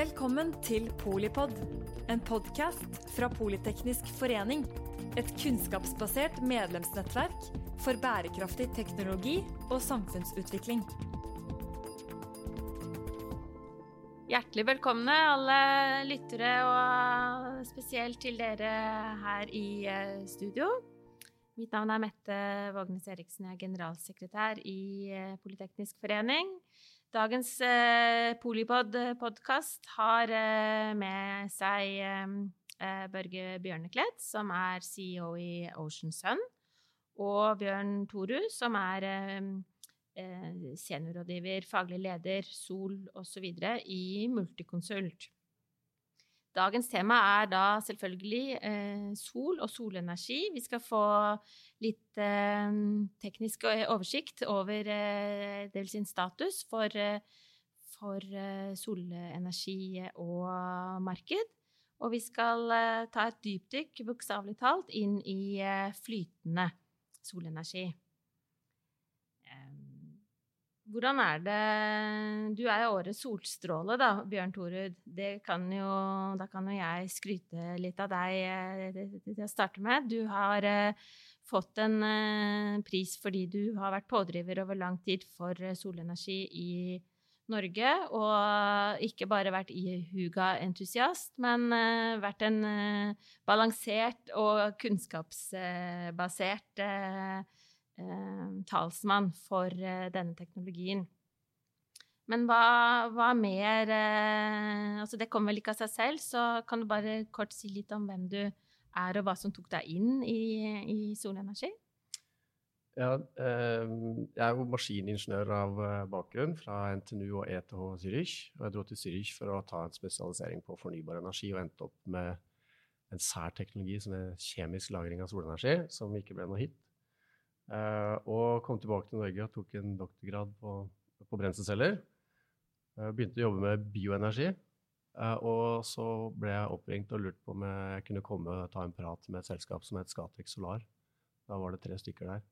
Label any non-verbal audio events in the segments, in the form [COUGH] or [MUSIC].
Velkommen til Polipod, en podkast fra Politeknisk forening. Et kunnskapsbasert medlemsnettverk for bærekraftig teknologi og samfunnsutvikling. Hjertelig velkomne, alle lyttere, og spesielt til dere her i eh, studio. Mitt navn er Mette Vågnes Eriksen, jeg er generalsekretær i eh, Politeknisk forening. Dagens eh, Polipod-podkast har eh, med seg eh, Børge Bjørnekledt, som er CEO i Ocean Sun, og Bjørn Toru, som er eh, eh, seniorrådgiver, faglig leder, Sol osv. i Multiconsult. Dagens tema er da selvfølgelig eh, sol og solenergi. Vi skal få litt eh, teknisk oversikt over eh, dels sin status for, eh, for eh, solenergi og marked. Og vi skal eh, ta et dypdykk, bokstavelig talt, inn i flytende solenergi. Hvordan er det Du er jo årets solstråle, da, Bjørn Torud. Det kan jo, da kan jo jeg skryte litt av deg til å starte med. Du har eh, fått en eh, pris fordi du har vært pådriver over lang tid for eh, solenergi i Norge. Og ikke bare vært ihuga entusiast, men eh, vært en balansert og kunnskapsbasert talsmann for denne teknologien. Men hva, hva mer altså Det kommer vel ikke av seg selv, så kan du bare kort si litt om hvem du er, og hva som tok deg inn i, i solenergi? Ja, eh, jeg er jo maskiningeniør av eh, bakgrunn fra NTNU og ETH Zürich. Og jeg dro til Zürich for å ta en spesialisering på fornybar energi og endte opp med en sær teknologi som er kjemisk lagring av solenergi, som ikke ble noe hit. Eh, og kom tilbake til Norge og tok en doktorgrad på, på brenselceller. Eh, begynte å jobbe med bioenergi. Eh, og så ble jeg oppringt og lurt på om jeg kunne komme og ta en prat med et selskap som het Scatec Solar. Da var det tre stykker der.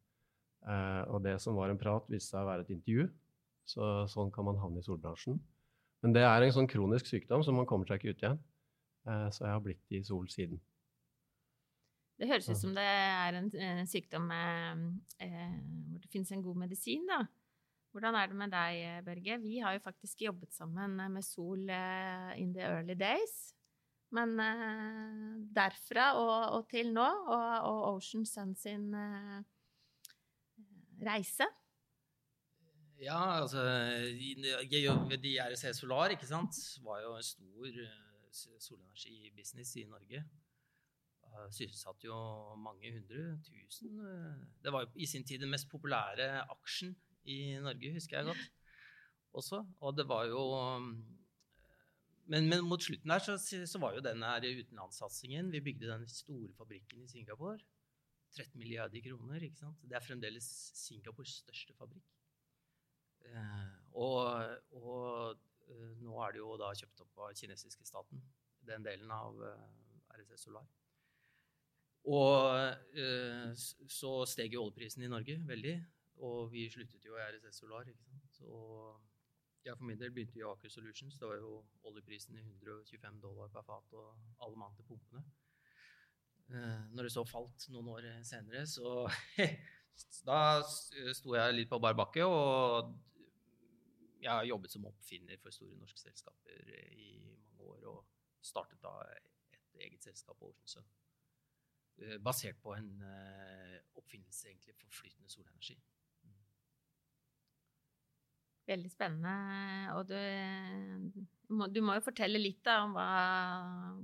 Eh, og det som var en prat, viste seg å være et intervju. Så sånn kan man havne i solbransjen. Men det er en sånn kronisk sykdom, så man kommer seg ikke ut igjen. Eh, så jeg har blitt i sol siden. Det høres ut som det er en, sykdom med, eh, hvor det finnes en god medisin, da. Hvordan er det med deg, Børge? Vi har jo faktisk jobbet sammen eh, med Sol eh, in the early days. Men eh, derfra og, og til nå, og, og Ocean Sun sin reise Ja, altså REC Solar, ikke sant. Var jo en stor solenergibusiness i Norge. Sysselsatte jo mange hundre tusen. Det var jo i sin tid den mest populære aksjen i Norge, husker jeg godt. Også. Og det var jo men, men mot slutten der så, så var jo den her utenlandssatsingen Vi bygde den store fabrikken i Singapore. 13 milliarder kroner. ikke sant? Det er fremdeles Singapores største fabrikk. Eh, og og eh, nå er det jo da kjøpt opp av kinesiske staten, den delen av eh, RSS Solar. Og så steg jo oljeprisen i Norge veldig, og vi sluttet jo i RSS Solar. ikke sant? Så jeg for min del begynte i Aker Solutions. Det var jo oljeprisen i 125 dollar per fat og alle mann til pumpene. Eh, når det så falt noen år senere, så [LAUGHS] da sto jeg litt på bar bakke, og jeg har jobbet som oppfinner for store norske selskaper i mange år, og startet da et eget selskap, Ocean Sun, eh, basert på en eh, oppfinnelse egentlig for flytende solenergi. Veldig spennende. Og du, må, du må jo fortelle litt da, om hva,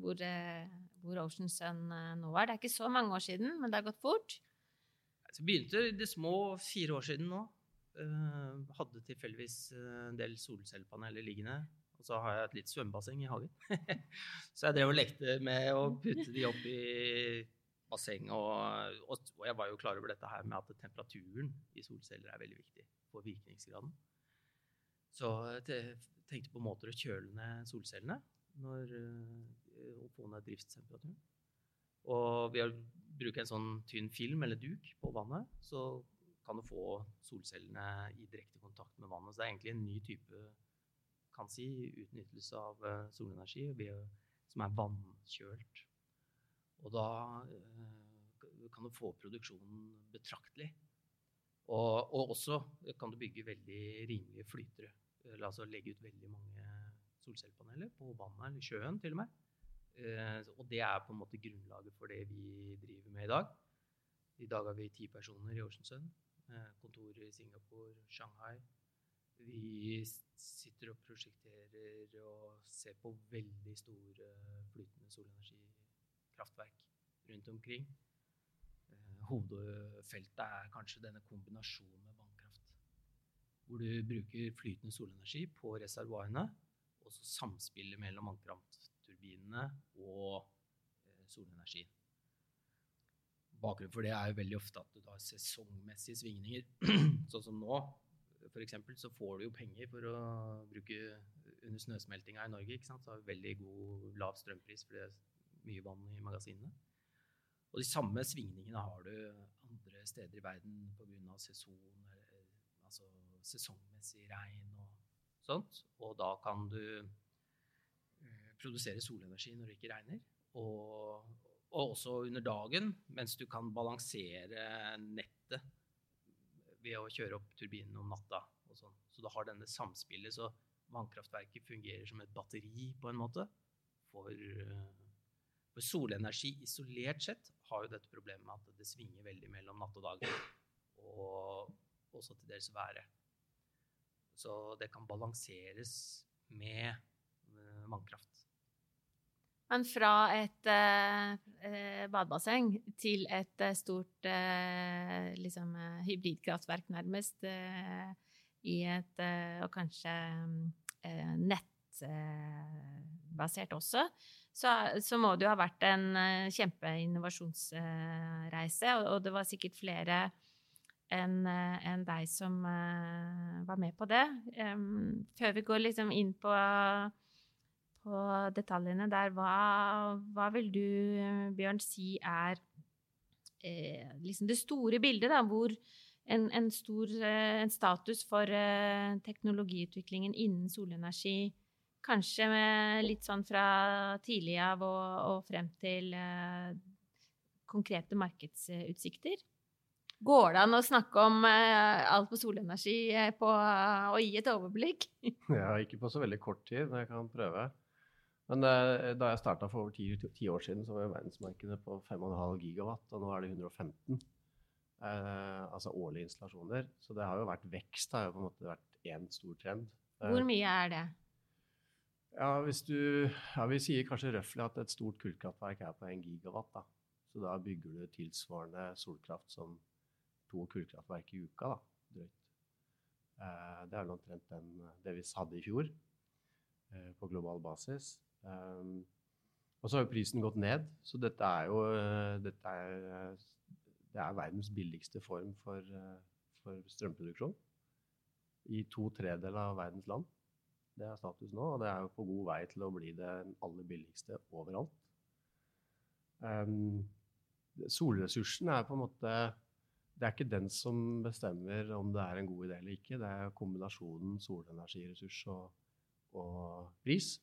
hvor, eh, hvor Ocean Sun eh, nå er. Det er ikke så mange år siden, men det har gått fort. Jeg begynte i det små fire år siden nå. Eh, hadde tilfeldigvis eh, en del solcellepaneler liggende. Og så har jeg et litt svømmebasseng i hagen. [LAUGHS] så jeg drev og lekte med å putte de opp i basseng. Og, og jeg var jo klar over dette her med at temperaturen i solceller er veldig viktig for virkningsgraden. Så jeg tenkte på måter å kjøle ned solcellene når, å og få ned driftstemperaturen. Og ved å bruke en sånn tynn film eller duk på vannet, så kan du få solcellene i direkte kontakt med vannet. Så det er egentlig en ny type kan si, utnyttelse av eh, solenergi som er vannkjølt. Og da eh, kan du få produksjonen betraktelig. Og, og, også kan du bygge veldig rimelige flytere. Eller altså legge ut veldig mange solcellepaneler på vannet eller sjøen til og med. Eh, og det er på en måte grunnlaget for det vi driver med i dag. I dag har vi ti personer i Ocean Sun. Kontorer i Singapore, Shanghai. Vi sitter og prosjekterer og ser på veldig store flytende solenergikraftverk rundt omkring. Eh, hovedfeltet er kanskje denne kombinasjonen med. Hvor du bruker flytende solenergi på reservoarene, og så samspillet mellom vannkraftturbinene og eh, solenergien. Bakgrunnen for det er jo veldig ofte at du har sesongmessige svingninger. [CLEARS THROAT] sånn som nå, f.eks., så får du jo penger for å bruke under snøsmeltinga i Norge. ikke sant? Så har vi veldig god, lav strømpris fordi det er mye vann i magasinene. Og de samme svingningene har du andre steder i verden pga. sesong, altså sesongmessig regn og sånt. Og da kan du uh, produsere solenergi når det ikke regner. Og, og også under dagen, mens du kan balansere nettet ved å kjøre opp turbinen om natta. og sånn. Så du har denne samspillet. Så vannkraftverket fungerer som et batteri på en måte. For, for, solenergi isolert sett har jo dette problemet med at det svinger veldig mellom natt og dag. Og også til dels været. Så det kan balanseres med vannkraft. Men fra et eh, badebasseng til et eh, stort eh, liksom, eh, hybridkraftverk, nærmest, eh, i et Og kanskje nettbasert også, så, så, må det jo ha vært en kjempeinnovasjonsreise. Og, og det var sikkert flere enn en deg som var med på det. Før vi går liksom inn på på detaljene der. Hva, hva vil du, Bjørn, si er eh, liksom det store bildet, da, hvor en, en, stor eh, en status for eh, teknologiutviklingen innen solenergi Kanskje litt sånn fra tidlig av og, og frem til eh, konkrete markedsutsikter? Går det an å snakke om uh, alt på solenergi uh, på, uh, og gi et overblikk? [LAUGHS] ja, ikke på så veldig kort tid, men jeg kan prøve. Men uh, da jeg starta for over ti, ti, år siden, så var verdensmarkedet på 5,5 gigawatt, og nå er det 115. Uh, eh, altså årlige installasjoner. Så det har jo vært vekst. Det har jo på en måte vært én stor trend. Hvor mye er det? Ja, hvis du, ja, Vi sier kanskje røftlig at et stort kullkraftverk er på 1 gigawatt. da. Så da bygger du tilsvarende solkraft som to kullkraftverk i uka. da, drøyt. det er omtrent det vi hadde i fjor på global basis. Og så har jo prisen gått ned, så dette er jo eh, dette er, det er verdens billigste form for, eh, for strømproduksjon i to tredeler av verdens land. Det er status nå, og det er jo på god vei til å bli det aller billigste overalt. Um, solressursen er på en måte Det er ikke den som bestemmer om det er en god idé eller ikke. Det er kombinasjonen solenergiressurs og, og pris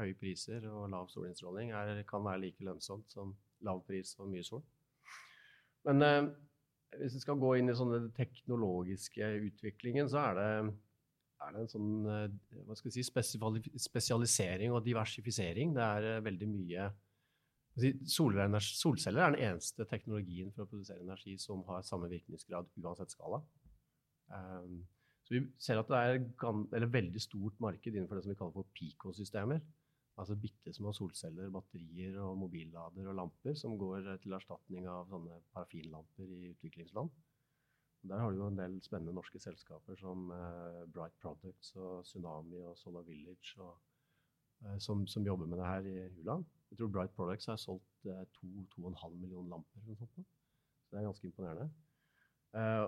høye priser og lav solinnstråling er, kan være like lønnsomt som lav pris og mye sol. Men eh, hvis vi skal gå inn i sånne teknologiske utviklingen, så er det, er det en sånn eh, si, spesialisering og diversifisering. Det er eh, veldig mye Solceller er den eneste teknologien for å produsere energi som har samme virkningsgrad uansett skala. Um, så vi ser at det er et veldig stort marked innenfor det som vi kaller for picosystemer. Altså bitte små solceller, batterier og mobillader og lamper som går til erstatning av sånne parafinlamper i utviklingsland. Der har du jo en del spennende norske selskaper som uh, Bright Products og Tsunami og Solar Village og, uh, som, som, jobber med det her i Huland. Jeg tror Bright Products har solgt uh, 2-2,5 millioner lamper. eller sånt. Så det er ganske imponerende.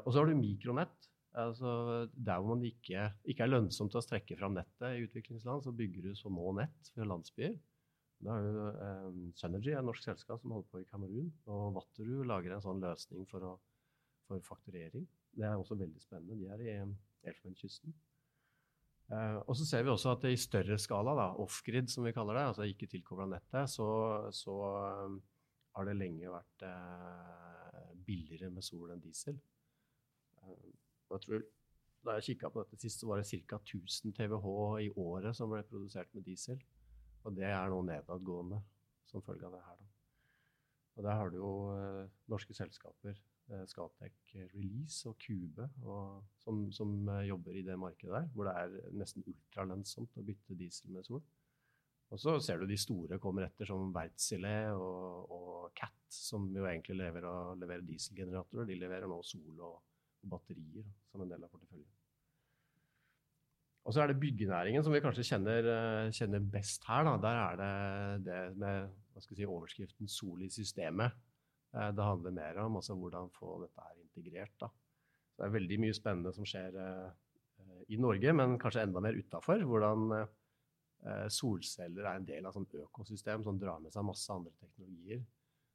og så har du mikronett, Altså, der hvor man ikke, ikke, er lønnsomt å strekke fram nettet i utviklingsland, så bygger du små nett for landsbyer. Da er jo eh, Synergy, et norsk selskap som holder på i Kamerun. Og Vatterud lager en sånn løsning for, å, for fakturering. Det er også veldig spennende. De er i Elfenbenskysten. Uh, og så ser vi også at i større skala, off-grid som vi kaller det, altså ikke tilkobla nettet, så, så um, har det lenge vært uh, billigere med sol enn diesel. Jeg tror, da jeg kikka på dette sist, så var det ca. 1000 TWh i året som ble produsert med diesel. Og det er nå nedadgående som følge av det her. Da. Og der har du jo norske selskaper Eh, Scatec Release og Cube og, som, som, eh, jobber i det markedet der, hvor det er nesten ultralønnsomt å bytte diesel med sol. Og så ser du de store kommer etter, som Wärtsilä og, og, Cat, som jo egentlig leverer, leverer dieselgeneratorer. De leverer nå sol og, og batterier som en del av porteføljen. Og så er det byggenæringen som vi kanskje kjenner, eh, kjenner best her. Da. Der er det det med si, overskriften 'Sol i systemet'. Eh, det handler mer om altså, hvordan få dette her integrert. Da. Så det er veldig mye spennende som skjer eh, i Norge, men kanskje enda mer utafor. Hvordan eh, solceller er en del av et økosystem som drar med seg masse andre teknologier.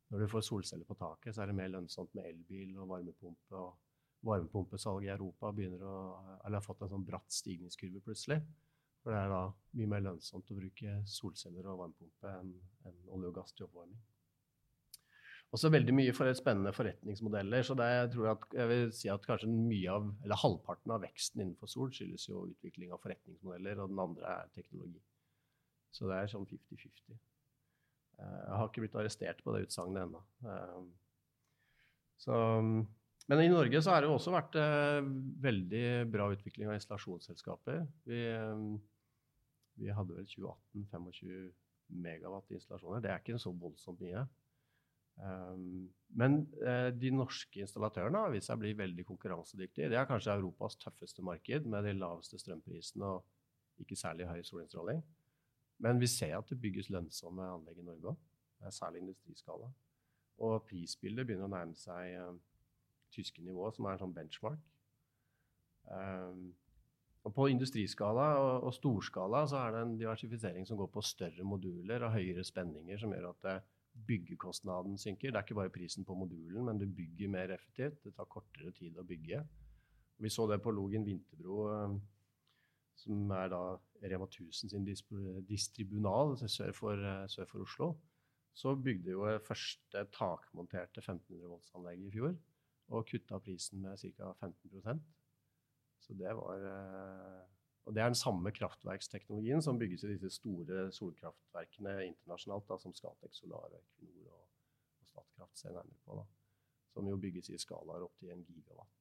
Når du får solceller på taket, så er det mer lønnsomt med elbil og varmepumpe. og Varmepumpesalget i Europa begynner å, eller har fått en sånn bratt stigningskurve plutselig. For det er da mye mer lønnsomt å bruke solceller og varmepumpe enn, enn olje og gass til oppvarming også veldig mye for spennende forretningsmodeller. Så det, jeg tror at, jeg vil si at kanskje mye av, eller halvparten av veksten innenfor Sol skyldes jo utvikling av forretningsmodeller, og den andre er teknologi. Så det er sånn 50-50. Eh, jeg har ikke blitt arrestert på det utsagnet ennå. Eh, men i Norge så har det også vært eh, veldig bra utvikling av installasjonsselskaper. Vi, vi hadde vel 2018 25 megawatt installasjoner. Det er ikke så voldsomt mye. Um, men uh, de norske installatørene har vist seg å bli veldig konkurransedyktige. Det er kanskje Europas tøffeste marked med de laveste strømprisene og ikke særlig høy solinnstråling. Men vi ser at det bygges lønnsomme anlegg i Norge òg, særlig industriskala. Og prisbildet begynner å nærme seg uh, tyske nivå, som er en sånn benchmark. Um, og på industriskala og, storskala så er det en diversifisering som går på større moduler og høyere spenninger, som gjør at det, byggekostnaden synker. Det er ikke bare prisen på modulen, men du bygger mer effektivt. Det tar kortere tid å bygge. Vi så det på Logen Vinterbro, eh, som er da Rema 1000 sin distribunal sør for, eh, sør for Oslo. Så bygde jo første takmonterte 1500 volts-anlegg i fjor og kutta prisen med ca. 15% Så det var eh, og Det er den samme kraftverksteknologien som bygges i disse store solkraftverkene internasjonalt, da, som Scatec Solar, Equinor og, og Statkraft ser nærmere på. Da, som jo bygges i skalaer opp til en gigawatt.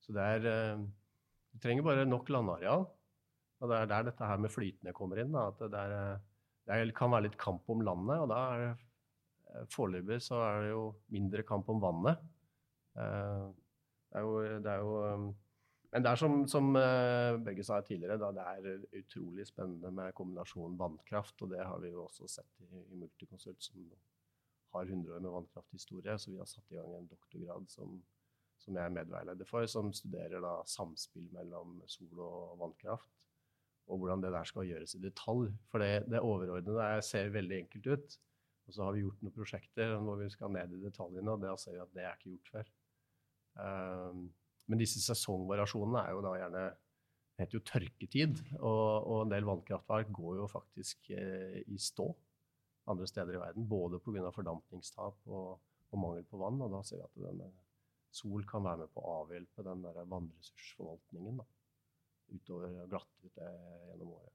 Så det er eh, Du trenger bare nok landareal. Og det er der dette her med flytende kommer inn. Da, at det, er, det, kan være litt kamp om landet, og da er eh, Foreløpig så er det jo mindre kamp om vannet. Eh, det er jo, det er jo men det er som, som uh, begge sa tidligere, da, det er utrolig spennende med kombinasjonen vannkraft. Og det har vi jo også sett i, i Multiconsult, som har 100 år med vannkrafthistorie. Så vi har satt i gang en doktorgrad som, som jeg er medveileder for, som studerer da samspill mellom sol og vannkraft. Og hvordan det der skal gjøres i detalj. For det, det overordnede ser veldig enkelt ut. Og så har vi gjort noen prosjekter hvor vi skal ned i detaljene, og det ser vi at det er ikke gjort før. Um, men disse sesongvariasjonene er jo da gjerne det heter jo tørketid, og, og en del vannkraftverk går jo faktisk eh, i stå andre steder i verden. Både pga. fordampningstap og, og, mangel på vann. Og da ser vi at denne sol kan være med på å avhjelpe den der vannressursforvaltningen da, utover glatte ut gjennom året.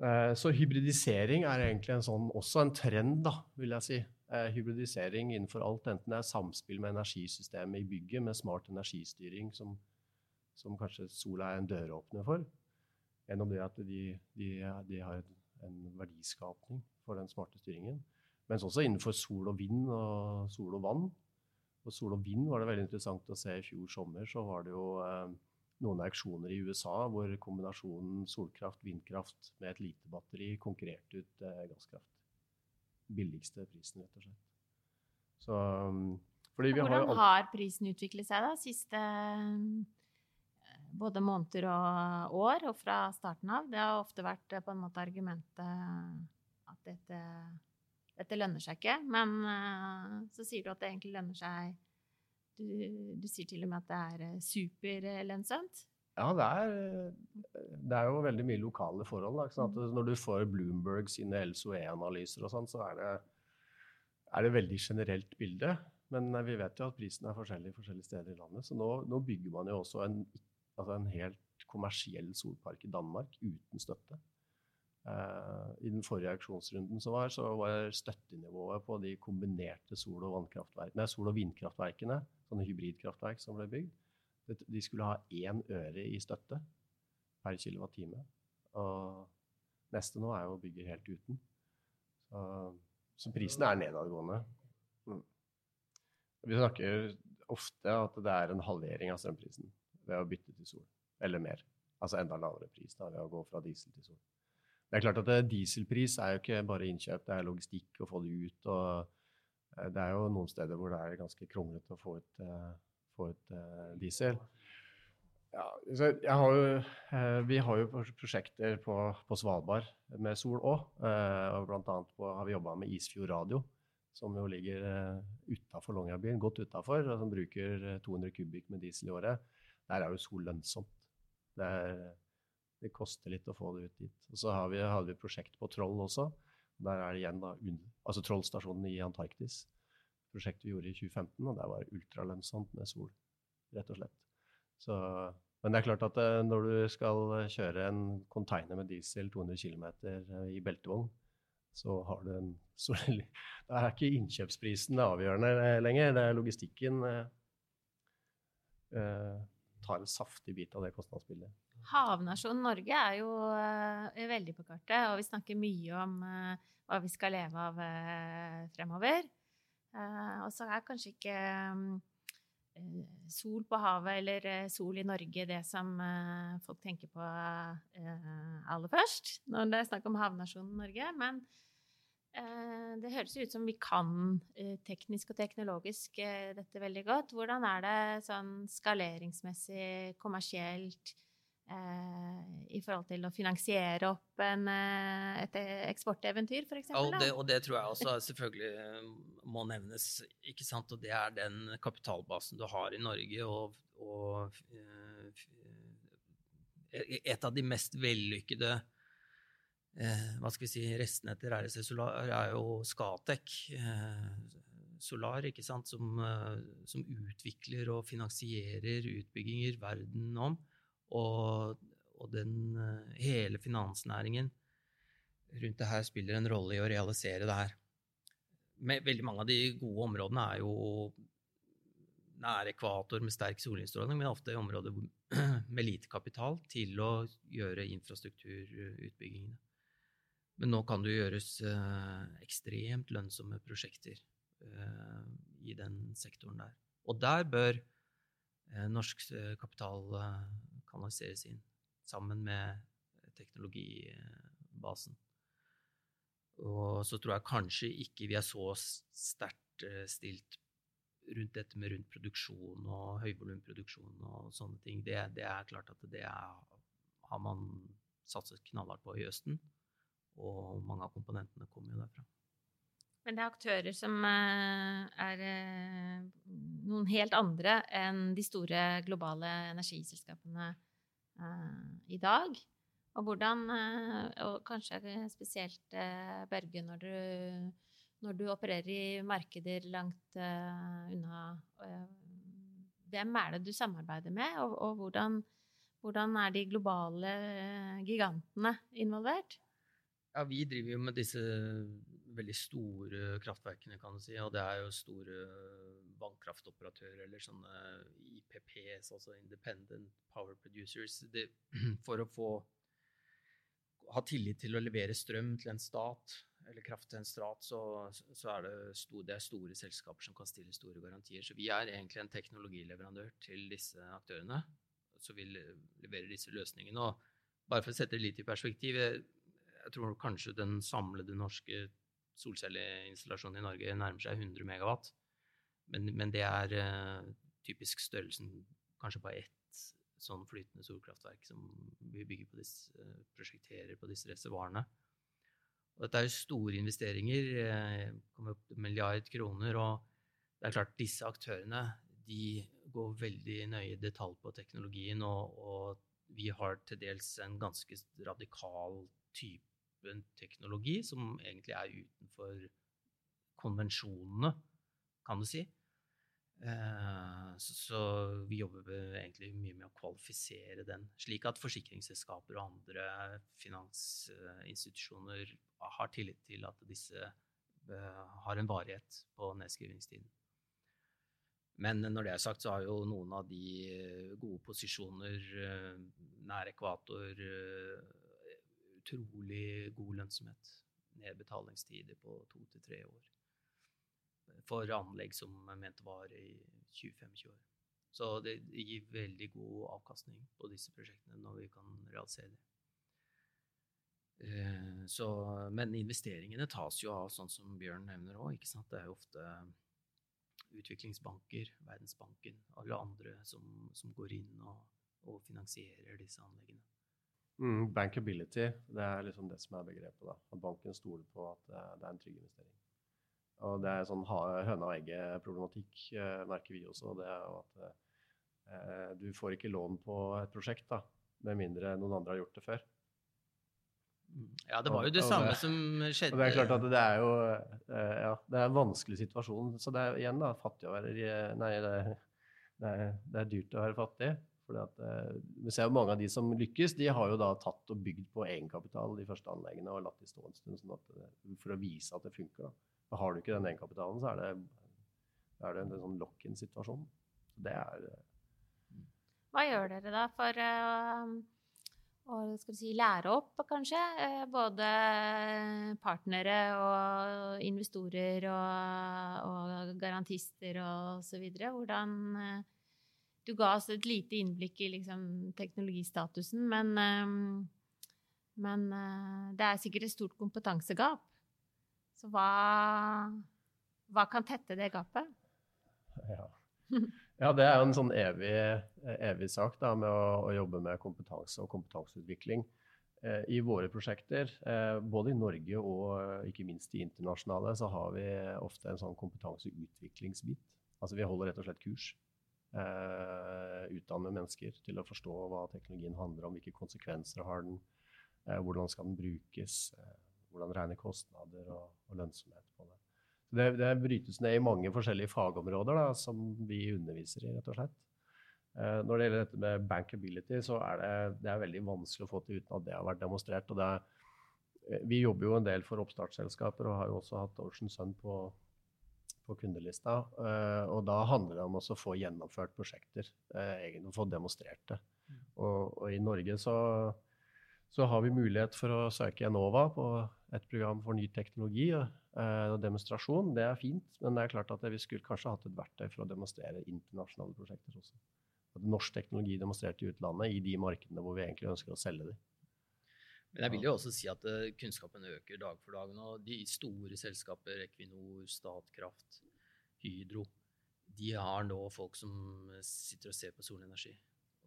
Eh, så hybridisering er egentlig en sånn, også en trend, da, vil jeg si eh, hybridisering innenfor alt, enten det er samspill med energisystemet i bygget, med smart energistyring, som, som kanskje sola er en døråpner for, gjennom det at de, de, de har en verdiskapning for den smarte styringen. Mens også innenfor sol og vind og sol og vann. Og sol og vind var det veldig interessant å se i fjor sommer. Så var det jo eh, noen auksjoner i USA hvor kombinasjonen solkraft, vindkraft med et lite batteri konkurrerte ut eh, gasskraft billigste prisen, rett og slett. Så, um, Hvordan har, har, prisen utviklet seg da, siste eh, både måneder og år, og fra starten av? Det har ofte vært eh, på en måte argumentet at dette, dette lønner seg ikke. Men uh, så sier du at det egentlig lønner seg du, du, sier til og med at det er superlønnsomt. Ja, det er, det er jo veldig mye lokale forhold. Sant? Når du får Bloomberg sine LSOE-analyser og sånn, så er det, er det veldig generelt bilde. Men vi vet jo at prisen er forskjellig forskjellige steder i landet. Så nå, nå bygger man jo også en, altså en helt kommersiell solpark i Danmark uten støtte. Uh, I den forrige auksjonsrunden som var, så var støttenivået på de kombinerte sol- og, nei, sol og vindkraftverkene, sånne hybridkraftverk som ble bygd, de skulle ha én øre i støtte per kilowattime. Og neste nå er jo å bygge helt uten. Så, så prisen er nedadgående. Mm. Vi snakker ofte at det er en halvering av strømprisen ved å bytte til sol, eller mer. Altså enda lavere pris da, ved å gå fra diesel til sol. Det er klart at Dieselpris er jo ikke bare innkjøp, det er logistikk å få det ut. og eh, Det er jo noen steder hvor det er ganske kronglete å få ut, ut uh, diesel. Ja, har jo, uh, vi har jo prosjekter på, på Svalbard med sol òg. Og blant annet på, har vi jobba med Isfjord Radio, som jo ligger utafor Longyearbyen, godt utafor, og som bruker 200 kubikk med diesel i året. Der er jo sol lønnsomt. Det er det koster litt å få det ut dit. Og så vi, hadde vi prosjekt på Troll også. Der er det igjen da, altså Trollstasjonen i Antarktis. Prosjektet vi gjorde i 2015, og der var det ultralønnsomt med sol. Rett og slett. Så, men det er klart at eh, når du skal kjøre en container med diesel 200 km eh, i beltevogn, så har du en [LAUGHS] så, Da er ikke innkjøpsprisen det avgjørende eh, lenger. Det er logistikken eh, tar en saftig bit av det kostnadsbildet. Havnasjonen Norge er jo uh, veldig på kartet, og vi snakker mye om uh, hva vi skal leve av uh, fremover. Og så er kanskje ikke um, sol på havet eller sol i Norge det som folk tenker på aller først når det er snakk om havnasjonen Norge. Men det høres ut som vi kan teknisk og teknologisk dette veldig godt. Hvordan er det sånn skaleringsmessig, kommersielt? Eh, i forhold til å finansiere opp en, eh, et eksporteventyr, f.eks.? Ja, og det, og det tror jeg også selvfølgelig eh, må nevnes. ikke sant? Og det er den kapitalbasen du har i Norge. og, og et av de mest vellykkede hva skal vi si, restene etter RSC Solar er jo Scatec eh, Solar, ikke sant, som, som, utvikler og finansierer utbygginger verden om. Og, og den, eh, hele finansnæringen rundt det her spiller en rolle i å realisere det her. Med veldig mange av de gode områdene er jo nær ekvator med sterk solinnstråling, men ofte i områder [CLEARS THROAT] med lite kapital til å gjøre infrastrukturutbyggingene. Men nå kan det gjøres eh, ekstremt lønnsomme prosjekter eh, i den sektoren der. Og der bør norsk kapital kanaliseres inn, sammen med teknologibasen. Og så tror jeg kanskje ikke vi er så sterkt eh, stilt rundt dette med rundt produksjon og høyvolumproduksjon og sånne ting. Det, det, er klart at det er, har man satset knallhardt på i Østen. Og mange av komponentene kommer jo derfra. Men det er aktører som eh, er eh, noen helt andre enn de store globale energiselskapene eh, i dag. Og hvordan Og kanskje spesielt Børge, når du, når du opererer i markeder langt unna Hvem er det du samarbeider med, og, og hvordan, hvordan er de globale gigantene involvert? Ja, vi driver jo med disse veldig store kraftverkene, kan du si. Og det er jo store vannkraftoperatører eller sånne IPPs, altså Independent Power Producers. Det, [CLEARS THROAT] for å få ha tillit til å levere strøm til en stat, eller kraft til en stat, så, så er det, store, det er store selskaper som kan stille store garantier. Så vi er egentlig en teknologileverandør til disse aktørene. Så vi leverer disse løsningene. Og bare for å sette det litt i perspektiv jeg tror kanskje den samlede norske solcelleinstallasjonen i Norge nærmer seg 100 megawatt. Men, men det er uh, typisk størrelsen kanskje på ett sånn flytende solkraftverk som vi bygger på disse, uh, prosjekterer på disse reservoarene. Og dette er jo store investeringer, uh, kommer opp til milliard kroner. Og det er klart, disse aktørene de går veldig nøye i detalj på teknologien, og, og, vi har til dels en ganske radikal type teknologi som egentlig er utenfor konvensjonene, kan du si. Eh, så, vi jobber egentlig mye med å kvalifisere den, slik at forsikringsselskaper og andre finansinstitusjoner har tillit til at disse eh, har en varighet på nedskrivingstiden. Men når det er sagt, så har jo noen av de eh, gode posisjoner nær ekvator utrolig god lønnsomhet. Nedbetalingstider på to til tre år. For anlegg som er ment å vare i 20-25 år. Så det gir veldig god avkastning på disse prosjektene når vi kan realisere det. Så, men investeringene tas jo av sånn som Bjørn nevner òg. Det er jo ofte utviklingsbanker, Verdensbanken, alle andre som, som går inn og, og, finansierer disse anleggene. Mm, bankability, det er liksom det som er begrepet. da, At banken stoler på at det er en trygg investering. Og det er sånn høna og egget-problematikk, eh, merker vi også. det er at eh, Du får ikke lån på et prosjekt da, med mindre noen andre har gjort det før. Ja, det var jo det samme som skjedde. Og det er klart at det er jo eh, ja, det er en vanskelig situasjon. Så det er igjen da, fattig å være Nei, det det er, det er dyrt å være fattig. At, eh, vi ser jo Mange av de som lykkes, de har jo da tatt og bygd på egenkapital de første anleggene og latt de stå en stund sånn at, for å vise at det funker. da. Og har du ikke den egenkapitalen, så er det, er det en, en sånn lock-in-situasjon. Det er eh, Hva gjør dere da for uh å si, lære opp, kanskje. Eh, både partnere og investorer og, og garantister og så videre. Hvordan eh, Du ga oss et lite innblikk i liksom, teknologistatusen, men, um, men det er sikkert et stort kompetansegap. Så hva, hva kan tette det gapet? Ja. Ja, det er jo en sånn evig, evig sak da, med å, å, jobbe med kompetanse og kompetanseutvikling. Eh, I våre prosjekter, eh, både i Norge og ikke minst i internasjonale, så har vi ofte en sånn kompetanseutviklingsbit. Altså vi holder rett og slett kurs. Eh, utdanner mennesker til å forstå hva teknologien handler om, hvilke konsekvenser har den, eh, hvordan skal den brukes, eh, hvordan regne kostnader og, og lønnsomhet på det. Det, det, brytes ned i mange forskjellige fagområder da, som vi underviser i, rett og slett. Når det gjelder dette med bankability, så er det, det er veldig vanskelig å få til uten at det har vært demonstrert. og det er, Vi jobber jo en del for oppstartsselskaper og har jo også hatt Ocean Sun på, på kundelista. Eh, og da handler det om å få gjennomført prosjekter, eh, egentlig få demonstrert det. Mm. Og, og i Norge så så har vi mulighet for å søke Enova på et program for ny teknologi eh, og demonstrasjon. Det er fint, men det er klart at vi skulle kanskje hatt et verktøy for å demonstrere internasjonale prosjekter også. At norsk teknologi demonstrert i utlandet, i de markedene hvor vi egentlig ønsker å selge dem. Men jeg vil jo også si at uh, kunnskapen øker dag for dag nå. De store selskaper, Equinor, Statkraft, Hydro, de har nå folk som sitter og ser på solenergi.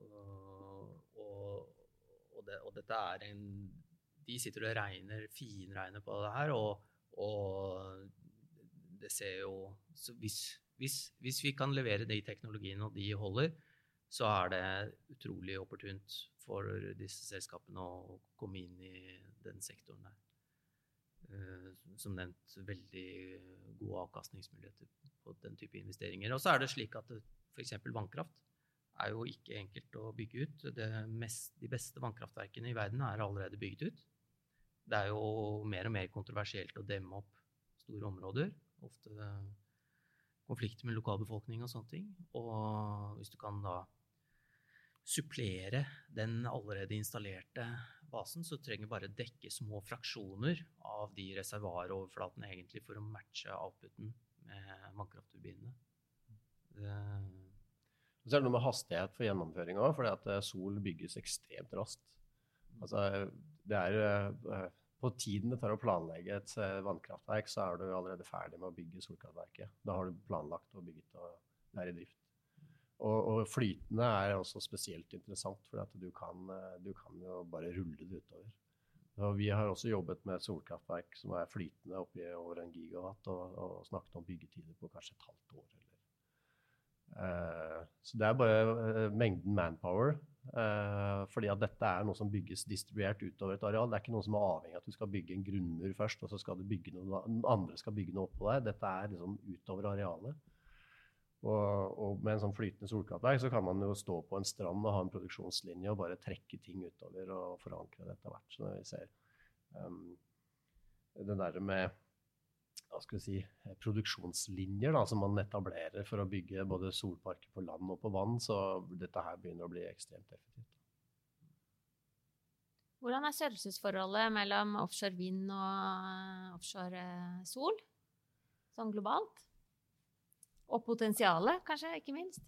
Og, og, og, det, og, dette er en De sitter og regner, finregner på det her, og, det ser jo hvis, hvis, hvis, vi kan levere de teknologiene og de holder, så er det utrolig opportunt for disse selskapene å komme inn i den sektoren der. Uh, som nevnt, veldig gode avkastningsmuligheter på den type investeringer. Og så er det slik at f.eks. vannkraft er jo ikke enkelt å bygge ut. Mest, de beste vannkraftverkene i verden er allerede bygd ut. Det er jo mer og mer kontroversielt å demme opp store områder. Ofte konflikter med lokalbefolkning og sånne ting. Og hvis du kan da supplere den allerede installerte basen, så trenger bare dekke små fraksjoner av de reservoaroverflatene egentlig for å matche outputen med vannkraftturbinene. Så er det noe med hastighet for gjennomføring òg, fordi eh, sol bygges ekstremt raskt. Altså, det er eh, På tiden det tar å planlegge et eh, vannkraftverk, så er du allerede ferdig med å bygge solkraftverket. Da har du planlagt og bygget og er i drift. Og, og flytende er også spesielt interessant, for du kan, du kan jo bare rulle det utover. Og vi har også jobbet med solkraftverk som er flytende oppi over en gigawatt, og, og snakket om byggetider på kanskje et halvt år Eh, så det er bare mengden manpower. fordi at dette er noe som bygges distribuert utover et areal. Det er ikke noe som er avhengig av at du skal bygge en grunnmur først, og så skal du bygge noe, andre skal bygge noe oppå der. Dette er liksom utover arealet. Og, og, med en sånn flytende solkraftverk så kan man jo stå på en strand og ha en produksjonslinje og bare trekke ting utover og forankre det etter hvert. Så når vi ser um, det der med hva skal vi si, produksjonslinjer da, som man etablerer for å bygge både solparker på land og på vann, så dette her begynner å bli ekstremt effektivt. Hvordan er størrelsesforholdet mellom offshore vind og offshore sol, sånn globalt? Og potensialet, kanskje, ikke minst?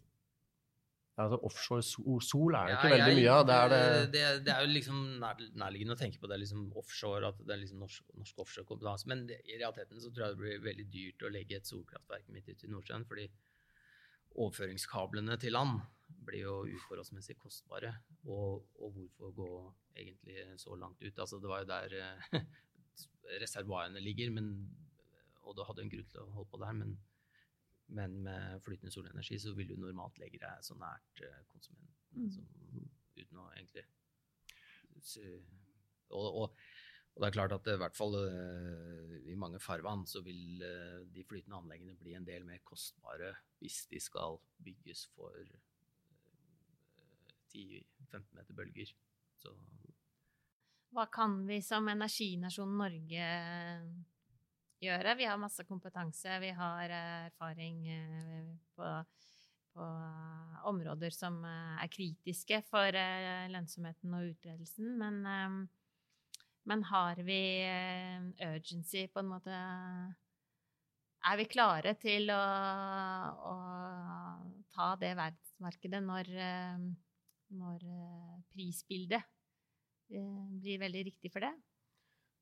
Altså Offshore sol er det ikke veldig mye av. Det, det, det, er jo liksom nærliggende å tenke på det liksom offshore, at det er liksom norsk, norsk offshorekompetanse. Men det, i realiteten så tror jeg det blir veldig dyrt å legge et solkraftverk midt ute i Nordsjøen. fordi overføringskablene til land blir jo uforholdsmessig kostbare. Og, og, hvorfor gå egentlig så langt ut? Altså Det var jo der eh, [LAUGHS] reservoarene ligger, men, og du hadde en grunn til å holde på der. men men med flytende solenergi så vil du normalt legge deg så nært uh, konsumenten mm. som, uten å egentlig og, og, og, det er klart at i hvert fall uh, i mange farvann så vil uh, de flytende anleggene bli en del mer kostbare hvis de skal bygges for 10-15 meter bølger. Så Hva kan vi som energinasjon Norge gjøre. Vi har masse kompetanse, vi har eh, erfaring eh, på, på områder som eh, er kritiske for lønnsomheten og utbredelsen. Men, men har vi urgency, på en måte Er vi klare til å, å ta det verdensmarkedet når, når prisbildet blir veldig riktig for det?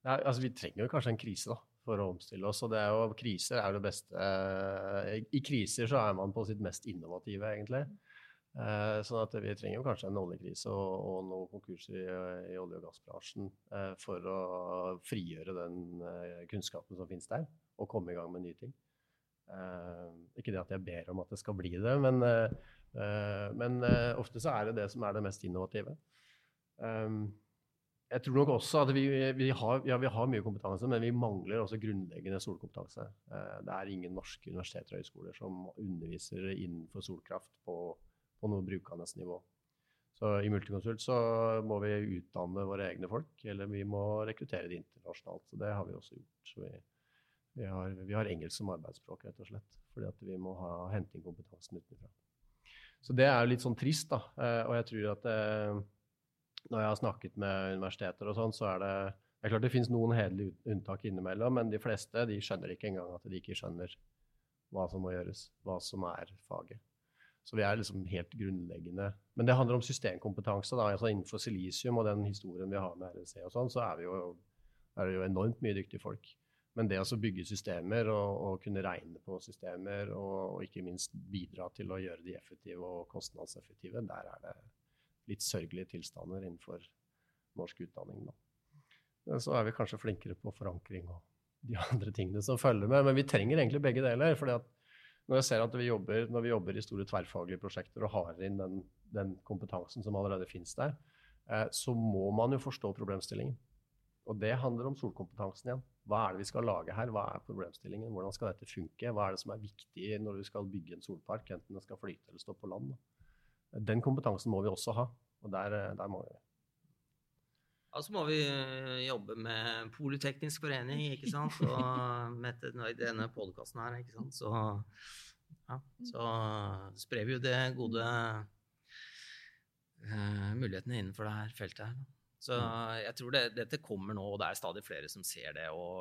Ja, altså, vi trenger jo kanskje en krise, da for å omstille oss. Og det er jo, kriser er jo det beste eh, I kriser så er man på sitt mest innovative, egentlig. Eh, sånn at vi trenger jo kanskje en oljekrise og, og noen konkurser i, i, olje- og gassbransjen eh, for å frigjøre den kunnskapen som finnes der, og komme i gang med nye ting. ikke det at jeg ber om at det skal bli det, men, men ofte så er det det som er det mest innovative. Jeg tror nok også at vi, vi, har, ja, vi, har, mye kompetanse, men vi mangler også grunnleggende solkompetanse. Eh, det er ingen norske universiteter og høyskoler som underviser innenfor solkraft på, på noe brukende nivå. Så i Multiconsult så må vi utdanne våre egne folk, eller vi må rekruttere de internasjonalt. Så det har vi også gjort. Vi, vi, har, vi har, engelsk som arbeidsspråk, rett og slett. Fordi vi må ha, hente inn kompetansen utenfra. Så det er litt sånn trist, da. Eh, og jeg tror at eh, når jeg har snakket med universiteter og sånn, så er det det er klart det finnes noen hederlige unntak innimellom, men de fleste de skjønner ikke engang at de ikke skjønner hva som må gjøres, hva som er faget. Så vi er liksom helt grunnleggende. Men det handler om systemkompetanse. da, altså Innenfor silisium og den historien vi har med RNC, og sånn, så er, jo, er det jo enormt mye dyktige folk. Men det å bygge systemer og, og kunne regne på systemer og, og, ikke minst bidra til å gjøre de effektive og kostnadseffektive, der er det litt sørgelige tilstander innenfor norsk utdanning. Da. Så er vi kanskje flinkere på forankring og de [LAUGHS] andre tingene som følger med. Men vi trenger egentlig begge deler. fordi at når jeg ser at vi jobber, når vi jobber i store tverrfaglige prosjekter og har inn den, den kompetansen som allerede finnes der, eh, så må man jo forstå problemstillingen. Og det handler om solkompetansen igjen. Hva er det vi skal lage her? Hva er problemstillingen? Hvordan skal dette funke? Hva er det som er viktig når vi skal bygge en solpark, enten den skal flyte eller stå på land? Da? Den kompetansen må vi også ha, og der, eh, der må vi. Ja, så må vi eh, jobbe med Politeknisk forening, ikke sant. Og med denne podkasten her, ikke sant. Så, ja, så sprer vi jo det gode uh, mulighetene innenfor det her feltet her. Så jeg tror det, dette kommer nå, og det er stadig flere som ser det og,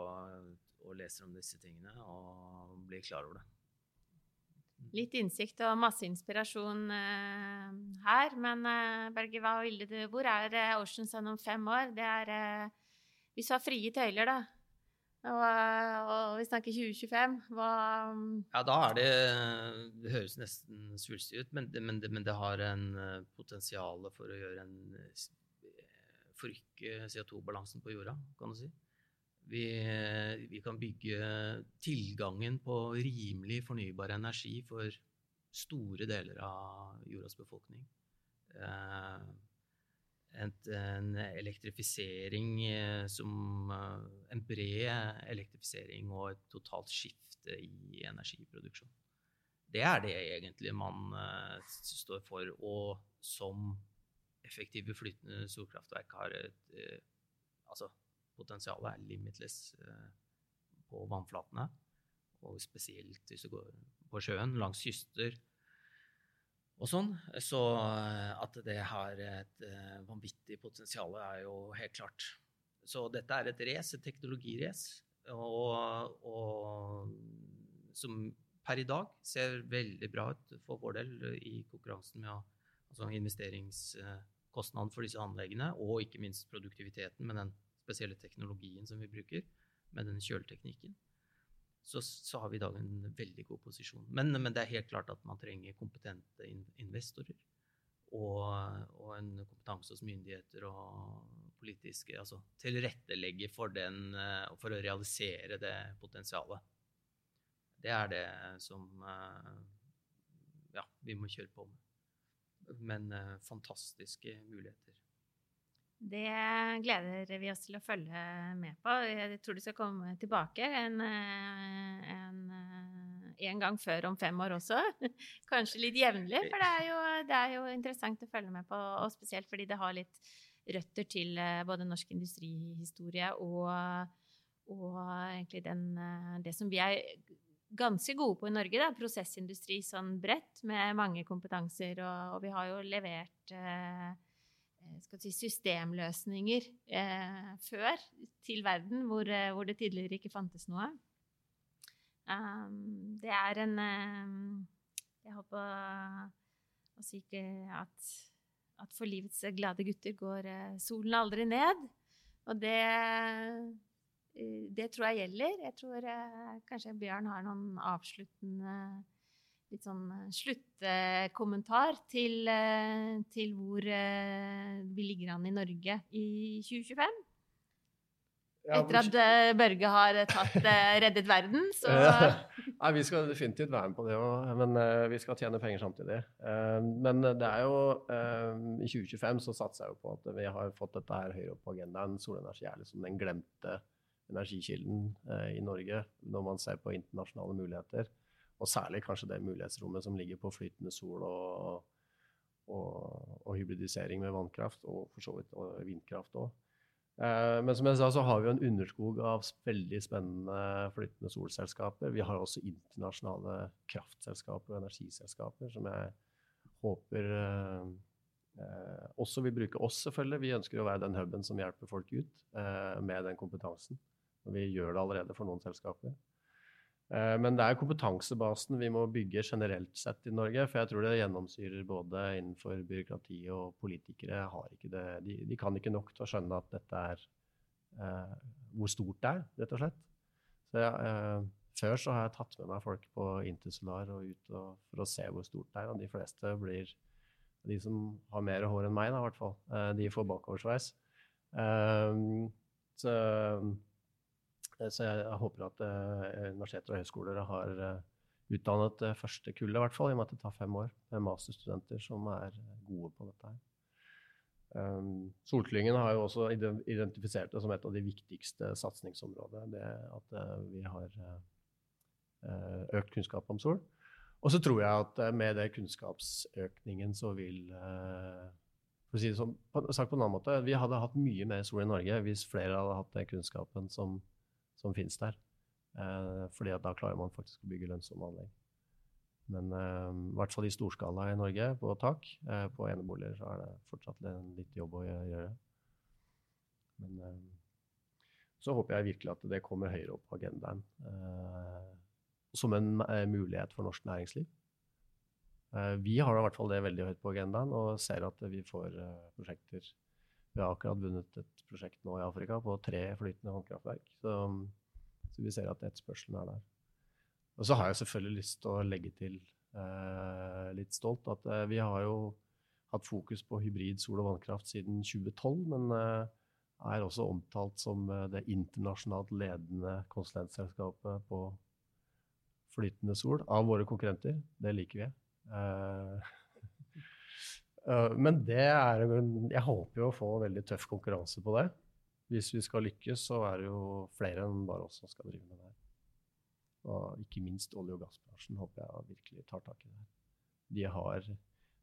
og leser om disse tingene og blir klar over det. Litt innsikt og masse inspirasjon uh, her. Men uh, Berge, hva ville du Hvor er uh, Ocean om fem år? Det er Hvis vi har frie tøyler, da. Og, og, vi snakker 2025. Hva. Ja, da er det Det høres nesten svulstig ut, men, men, men, det har en potensial for å gjøre en Forrykke CO2-balansen på jorda, kan du si. Vi, vi, kan bygge tilgangen på rimelig fornybar energi for store deler av jordas befolkning. Eh, en elektrifisering eh, som eh, En bred elektrifisering og et totalt skifte i energiproduksjon. Det er det egentlig man står for, og som effektive flytende solkraftverk har et Altså, potensialet er limitless uh, på vannflatene, og spesielt hvis du går på sjøen, langs kyster og sånn. Så at det har et vanvittig potensial, er jo helt klart. Så dette er et race, et teknologirace, og, og, som per i dag ser veldig bra ut for vår del i konkurransen med altså investeringskostnaden for disse anleggene, og ikke minst produktiviteten med den spesielle teknologien som vi bruker, med den kjøleteknikken. Så, så, har vi i dag en veldig god posisjon. Men, men, det er helt klart at man trenger kompetente investorer. Og, og en kompetanse hos myndigheter og politiske Altså tilrettelegge for, den, for å realisere det potensialet. Det er det som eh, ja, vi må kjøre på med. Men eh, fantastiske muligheter. Det gleder vi oss til å følge med på. Jeg tror du skal komme tilbake en, eh, en, en gang før om fem år også. [LAUGHS] Kanskje litt jevnlig, for det er, jo, det er, jo, interessant å følge med på. Og spesielt fordi det har litt røtter til både norsk industrihistorie og, og egentlig den, det som vi er ganske gode på i Norge. Da. Prosessindustri sånn bredt, med mange kompetanser. Og, og vi har jo levert eh, eh si, systemløsninger eh, før til verden, hvor, eh, hvor, det tidligere ikke fantes noe. Um, det er en um, Jeg håper å, si at, at for livets glade gutter går uh, solen aldri ned. Og det Eh, det tror jeg gjelder. Jeg tror uh, kanskje Bjørn har noen avsluttende litt sånn eh, sluttkommentar til, til hvor vi ligger an i Norge i 2025. Ja, Etter at Børge har tatt, reddet verden, så Nei, Vi skal definitivt være med på det òg, men vi skal tjene penger samtidig. men det er jo I 2025 så satser jeg jo på at vi har fått dette her høyere opp på agendaen. Solenergi er liksom den glemte energikilden eh, i Norge når man ser på internasjonale muligheter. Og særlig kanskje det mulighetsrommet som ligger på flytende sol og, og, og hybridisering med vannkraft, og for så vidt og vindkraft òg. Eh, men som jeg sa, så har vi en underskog av veldig spennende flytende solselskaper. Vi har også internasjonale kraftselskaper og energiselskaper som jeg håper eh, eh, også vil bruke oss, selvfølgelig. Vi ønsker å være den huben som hjelper folk ut eh, med den kompetansen. Og vi gjør det allerede for noen selskaper. Eh, men det er kompetansebasen vi må bygge generelt sett i Norge. For jeg tror det gjennomsyrer både innenfor byråkrati og politikere. det, de, de kan ikke nok til å skjønne at dette er eh, hvor stort det er, rett og slett. Jeg, eh, før så har jeg tatt med meg folk på Intersolar og ut og, for å se hvor stort det er. Og de fleste blir De som har mer hår enn meg, da, i hvert fall, eh, de får bakoversveis. Um, så Eh, så jeg, jeg håper at uh, universiteter og høyskoler har uh, utdannet første kullet, i hvert fall, i og med at det tar fem år med masterstudenter som er gode på dette her. Um, Solklyngen har jo også identifisert det som et av de viktigste satsingsområdene. Det at uh, vi har økt kunnskap om sol. Og så tror jeg at med det kunnskapsøkningen så vil for å si det sånn, sagt på en annen måte, Vi hadde hatt mye mer sol i Norge hvis flere hadde hatt den kunnskapen som som finnes der. Eh, fordi da klarer man faktisk å bygge lønnsomme anlegg. Men eh, i hvert fall i storskala i Norge, på tak, eh, på eneboliger, så er det fortsatt litt jobb å gjøre. Men eh, så håper jeg virkelig at det kommer høyere opp på agendaen. Eh, som en eh, mulighet for norsk næringsliv. vi har i hvert fall det veldig høyt på agendaen og ser at vi får prosjekter vi har akkurat vunnet et prosjekt nå i Afrika på tre flytende vannkraftverk. Så, så vi ser at etterspørselen er der. Og så har jeg selvfølgelig lyst til å legge til, eh, litt stolt, at eh, vi har jo hatt fokus på hybrid sol- og vannkraft siden 2012, men eh, er også omtalt som eh, det internasjonalt ledende konsulentselskapet på flytende sol av våre konkurrenter. Det liker vi. Uh, men det er Jeg håper jo å få veldig tøff konkurranse på det. Hvis vi skal lykkes, så er det jo flere enn bare oss som skal drive med det her. Og ikke minst olje- og gassbransjen håper jeg virkelig tar tak i det. De, har,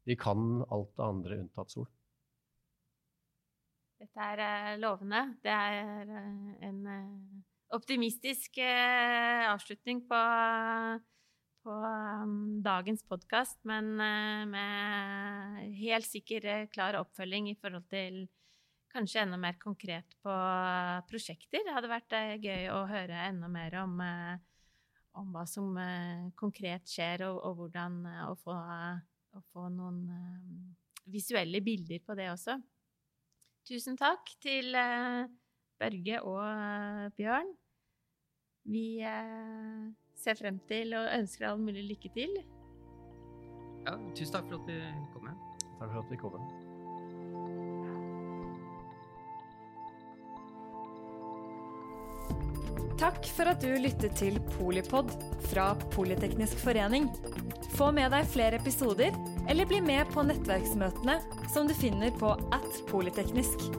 de kan alt det andre unntatt sol. Dette er uh, lovende. Det er uh, en optimistisk avslutning på, på um, dagens podkast, men med helt sikker klar oppfølging i forhold til kanskje enda mer konkret på prosjekter. Det hadde vært gøy å høre enda mer om, om hva som konkret skjer, og, og hvordan å få, å få noen visuelle bilder på det også. Tusen takk til uh, Børge og uh, Bjørn. Vi uh, ser frem til og ønsker all mulig lykke til. Ja, tusen takk for at vi kom med. Takk for at vi kom med. Takk for at du lyttet til Polipod fra Politeknisk forening. Få med deg flere episoder, eller bli med på nettverksmøtene som du finner på at polyteknisk.